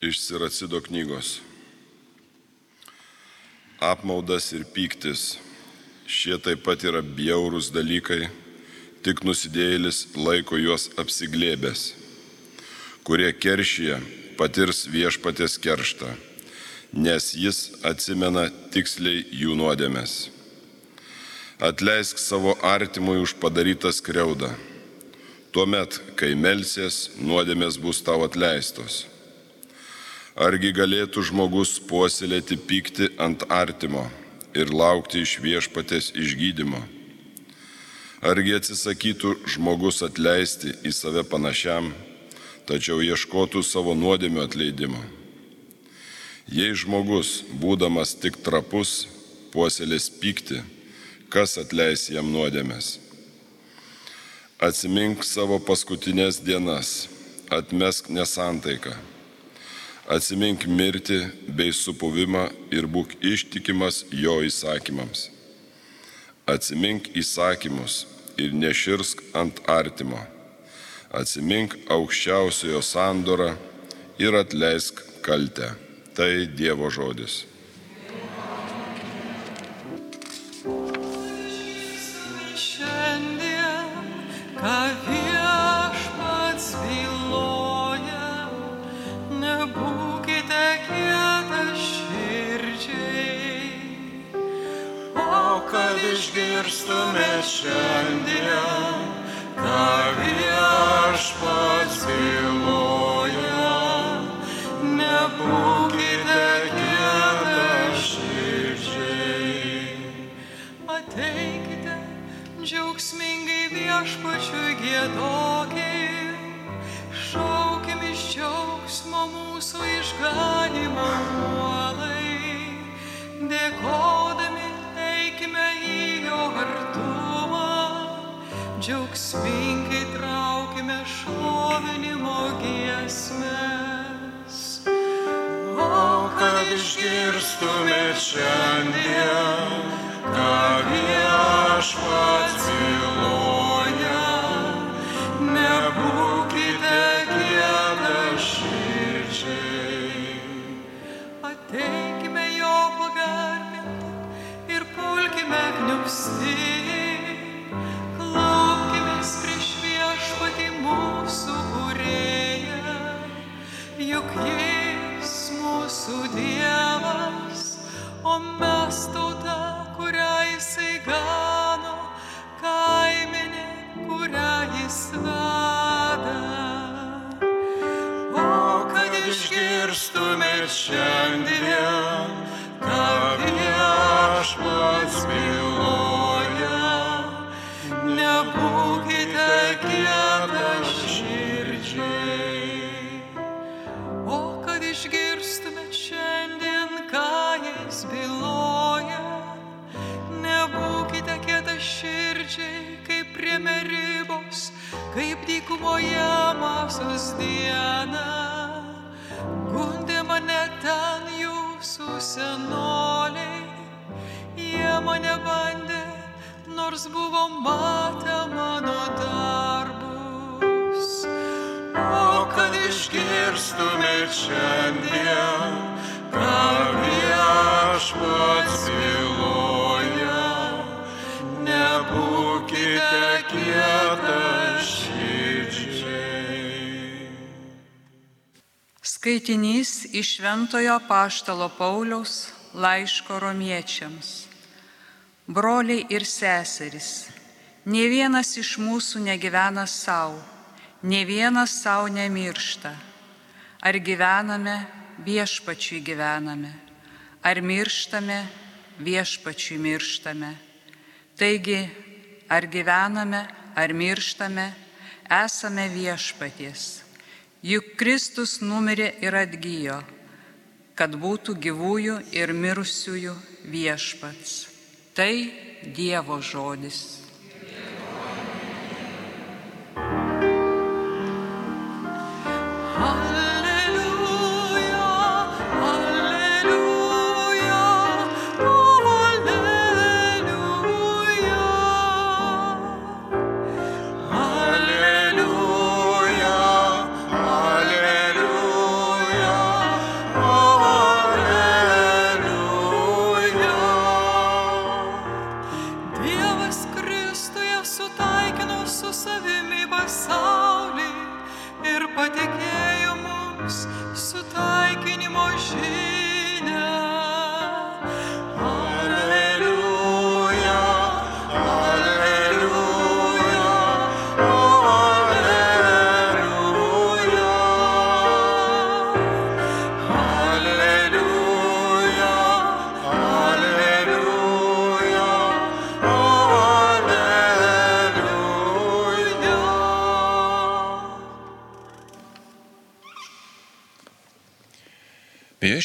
Iš Siracido knygos. Apmaudas ir pyktis. Šie taip pat yra bjaurūs dalykai, tik nusidėjėlis laiko juos apsiglėbęs. Kurie keršyje patirs viešpatės kerštą, nes jis atsimena tiksliai jų nuodėmės. Atleisk savo artimui už padarytą skriaudą. Tuomet, kai melsies, nuodėmės bus tau atleistos. Argi galėtų žmogus puoselėti pykti ant artimo ir laukti iš viešpatės išgydymo? Argi atsisakytų žmogus atleisti į save panašiam, tačiau ieškotų savo nuodėmio atleidimo? Jei žmogus, būdamas tik trapus, puoselės pykti, kas atleis jam nuodėmės? Atsimink savo paskutinės dienas, atmesk nesantaiką atsimink mirtį bei supuvimą ir būk ištikimas jo įsakymams. Atsimink įsakymus ir neširsk ant artimo. Atsimink aukščiausiojo sandorą ir atleisk kaltę. Tai Dievo žodis. Šiandien, išgirstume šiandien, ką viešpats byloja, nebūkite kieta širdžiai. Ateikite, džiaugsmingai viešpačiui gėdokim, šaukim iš džiaugsmo mūsų išganimo džiaugsmingai traukime šlovinimo giesmės. O kad išgirstume šiandien, ką viešpats byloja, jis mūsų Dievas, o mes tauta, kurią jisai gano, kaiminė, kurią jis veda. O kad išgirstume šiandien, masos diena. Gundė mane ten jūsų senoliai, jie mane bandė, nors buvo matę mano darbus. O kad išgirstume šiandien, Skaitinys iš Šventojo Paštalo Pauliaus laiško romiečiams. Broliai ir seserys, ne vienas iš mūsų negyvena savo, ne vienas savo nemiršta. Ar gyvename, viešpačiui gyvename, ar mirštame, viešpačiui mirštame. Taigi, ar gyvename, ar mirštame, esame viešpaties. Juk Kristus numirė ir atgyjo, kad būtų gyvųjų ir mirusiųjų viešpats. Tai Dievo žodis.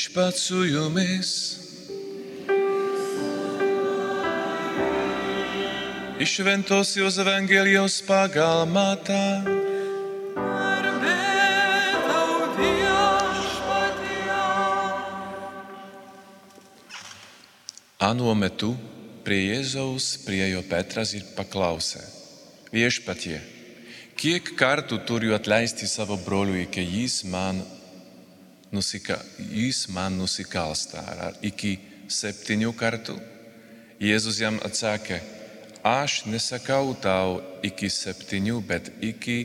Viešpats su jumis. Iš Šventosios Evangelijos pagal Matą. Anuo metu prie Jėzaus priejo Petras ir paklausė, viešpatie, kiek kartų turiu atleisti savo broliui, kai jis man, nusika, jis man nusikalsta, ar iki septynių kartų? Jėzus jam atsakė, aš nesakau tau iki septynių, bet iki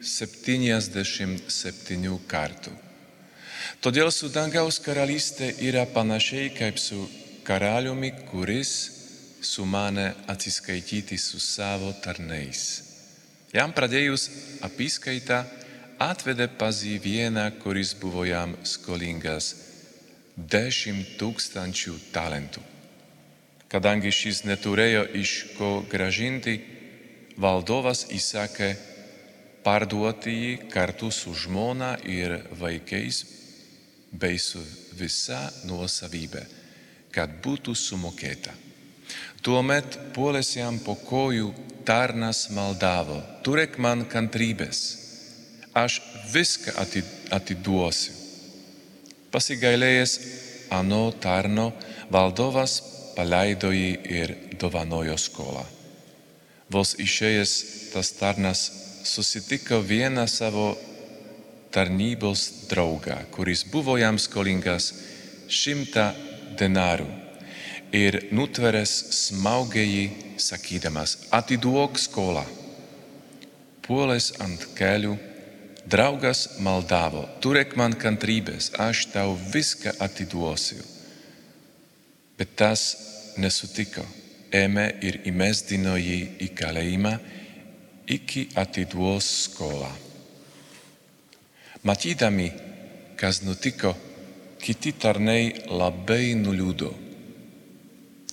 septyniasdešimt septynių kartų. Todėl su dangaus karalystė yra panašiai kaip su karaliumi, kuris sumanė atsiskaityti su savo tarnais. Jam pradėjus apskaitą, atvedė pas jį vieną, kuris buvo jam skolingas dešimt tūkstančių talentų. Kadangi šis neturėjo iš ko gražinti, valdovas įsakė parduoti jį kartu su žmona ir vaikais bei su visa nuosavybė, kad būtų sumokėta. Tuomet puolęs jam po kojų tarnas maldavo, turėk man kantrybės, aš viską atiduosiu. Pasigailėjęs ano tarno, valdovas paleido jį ir dovanojo skolą. Vos išėjęs tas tarnas susitiko vieną savo tarnybos draugą, kuris buvo jam skolingas šimtą denarų ir nutveręs smaugė jį, sakydamas, atiduok skolą. Puolęs ant kelių, draugas maldavo, turėk man kantrybės, aš tau viską atiduosiu. Bet tas nesutiko, ėmė ir įmesdino jį į kalėjimą, iki atiduos skolą. Matydami, kas nutiko, kiti tarnai labai nuliūdo.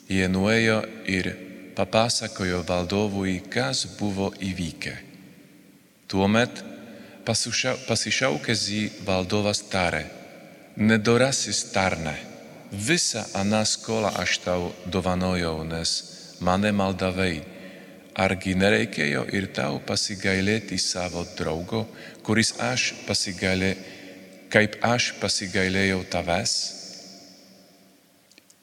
Jie nuėjo ir papasakojo valdovui, kas buvo įvykę. Tuomet pasišaukęs jį valdovas tarė, nedorasis tarne, visą aną skolą aš tau dovanojau, nes mane maldavai. Argi nereikėjo ir tau pasigailėti savo draugo, kuris aš pasigailė, kaip aš pasigailėjau tavęs?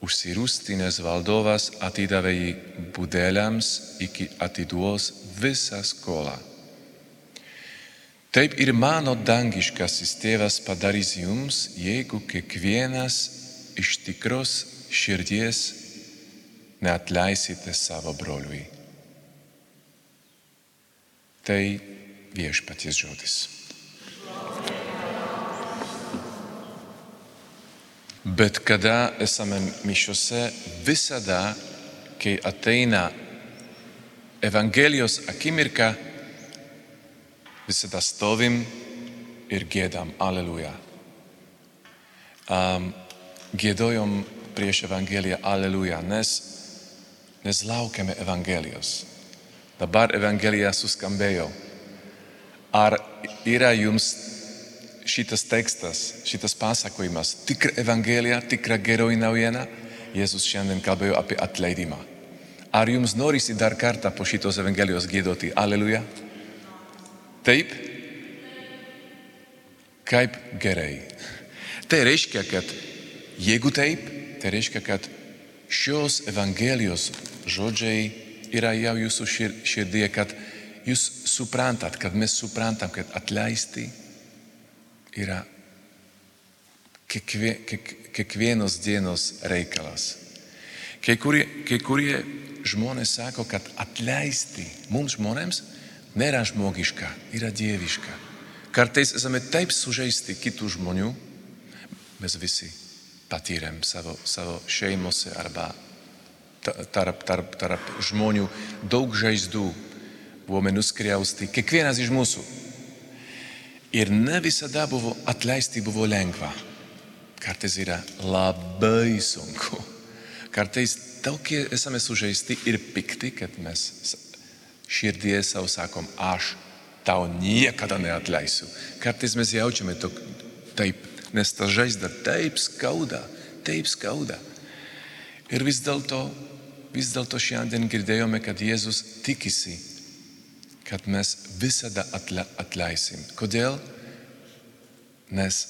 Užsirūstinės valdovas atidavė jį būdeliams iki atiduos visą skolą. Taip ir mano dangiškasis tėvas padarys jums, jeigu kiekvienas iš tikros širdies neatleisite savo broliui. Tai viešpaties žodis. Bet kada esame mišiuose, visada, kai ateina Evangelijos akimirka, visada stovim ir gėdam Aleluja. Um, gėdojom prieš Evangeliją Aleluja, nes, nes laukiame Evangelijos. Dabar Evangelija suskambėjo. Ar yra jums šitas tekstas, šitas pasakojimas tikra Evangelija, tikra geroji naujiena? Jėzus šiandien kalbėjo apie atleidimą. Ar jums norisi dar kartą po šitos Evangelijos gėdoti Aleluja? Taip? Kaip gerai. Tai reiškia, kad jeigu taip, tai reiškia, kad šios Evangelijos žodžiai yra jau jūsų širdie, kad jūs suprantat, kad mes suprantam, kad atleisti yra kiekvie, kiek, kiekvienos dienos reikalas. Kai kurie, kai kurie žmonės sako, kad atleisti mums žmonėms nėra žmogiška, yra dieviška. Kartais esame taip sužeisti kitų žmonių, mes visi patyrėm savo, savo šeimose arba tarp, tarp, tarp žmonių daug žaizdų, buvome nuskriausti, kiekvienas iš mūsų. Ir ne visada buvo atleisti buvo lengva. Kartais yra labai sunku. Kartais tokie esame sužeisti ir pikti, kad mes širdie savo sakom, aš tau niekada neatleisiu. Kartais mes jaučiame tok, taip, nes ta žaizda taip skauda, taip skauda. Ir vis dėlto, vis dėlto šiandien girdėjome, kad Jėzus tikisi, kad mes visada atle, atleisim. Kodėl? Nes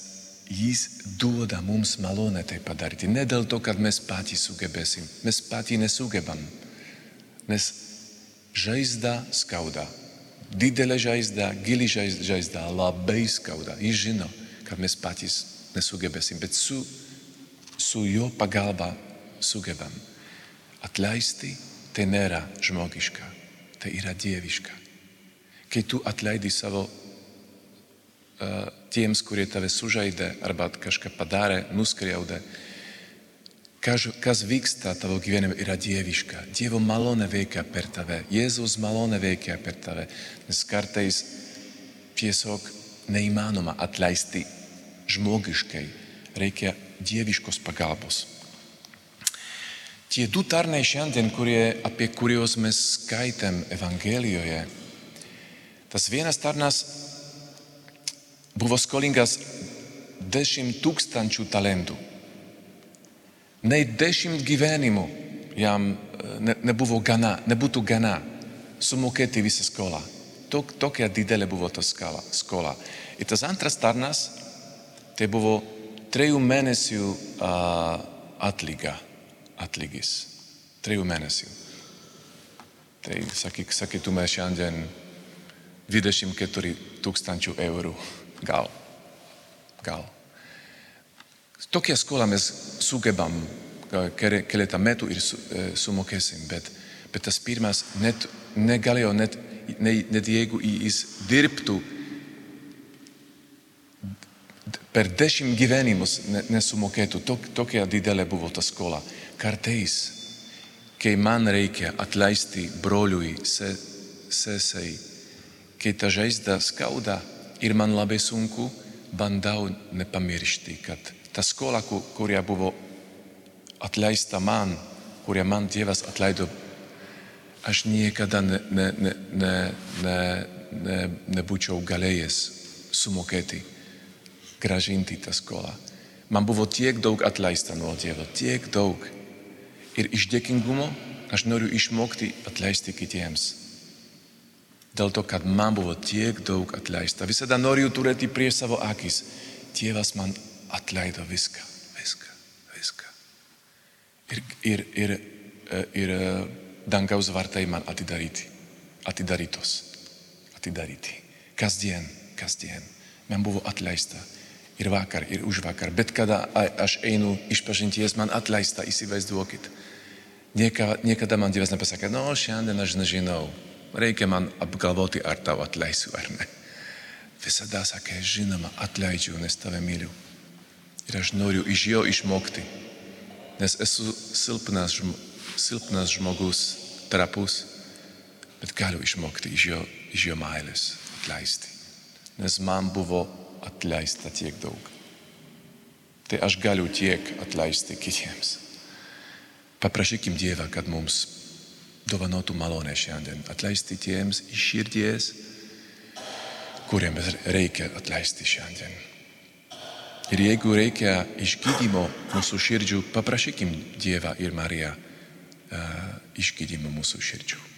Jis duoda mums malonę tai padaryti. Ne dėl to, kad mes patys sugebėsim. Mes patys nesugebam. Nes žaizda skauda. Didelė žaizda, gili žaizda, labai skauda. Jis žino, kad mes patys nesugebėsim, bet su, su jo pagalba sugebam. Atleisti tai nėra žmogiška, tai yra dieviška. Kai tu atleidi savo uh, tiems, kurie tave sužaidė arba kažką padarė, nuskriaudė, kas, kas vyksta tavo gyvenime yra dieviška. Dievo malonė veikia per tave, Jėzaus malonė veikia per tave, nes kartais tiesiog neįmanoma atleisti žmogiškai, reikia dieviškos pagalbos. Tie du tarnai šiandien, kurie, apie kuriuos mes skaitėm Evangelijoje, tas vienas tarnas buvo skolingas 10 tūkstančių talentų. Nei 10 gyvenimų jam ne, nebuvo gana, nebūtų gana sumokėti visą skolą. Tok, tokia didelė buvo ta skala, skola. Ir tas antras tarnas, tai buvo trejų mėnesių uh, atlyga, atlygis. Trejų mėnesių. Tai sakyk, sakytume šiandien 24 tūkstančių eurų. Gal. Gal. Tokia skola mes sugebam keletą metų ir sumokėsim, bet, bet tas pirmas net negalėjo, net, net, net jeigu jis dirbtų per dešimt gyvenimus nesumokėtų, tok, tokia didelė buvo ta skola. Kartais, kai man reikia atleisti broliui, se, sesai, kai ta žaizda skauda ir man labai sunku, bandau nepamiršti, kad ta skola, kuria buvo atleista man, kurią man Dievas atleido, aš niekada ne, ne, ne, ne, ne, ne, nebūčiau galėjęs sumokėti, gražinti tą skolą. Man buvo tiek daug atleista nuo Dievo, tiek daug. Ir iš dėkingumo aš noriu išmokti atleisti kitiems. Dėl to, kad man buvo tiek daug atleista. Visada noriu turėti prieš savo akis. Dievas man atleido viską, viską, viską. Ir, ir, ir, ir dangaus vartai man atidaryti, atidarytos, atidaryti. Kasdien, kasdien. Man buvo atleista. Ir vakar, ir už vakar. Bet kada aš einu išpažinties, man atleista, įsivaizduokit. Niekada, niekada man Dievas nepasakė, no, šiandien aš nežinau. Reikia man apgalvoti, ar tau atleisiu ar ne. Visada sakė, žinoma, atleidžiu, nes tave myliu. Ir aš noriu iš jo išmokti, nes esu silpnas, silpnas žmogus, trapus, bet galiu išmokti iš jo, iš jo meilės atleisti. Nes man buvo atleista tiek daug. Tai aš galiu tiek atleisti kitiems. Paprašykim Dievą, kad mums dovanotų malonę šiandien. Atleisti tiems iš širdies, kuriems reikia atleisti šiandien. Ir jeigu reikia išgydymo mūsų širdžių, paprašykim Dievą ir Mariją uh, išgydymo mūsų širdžių.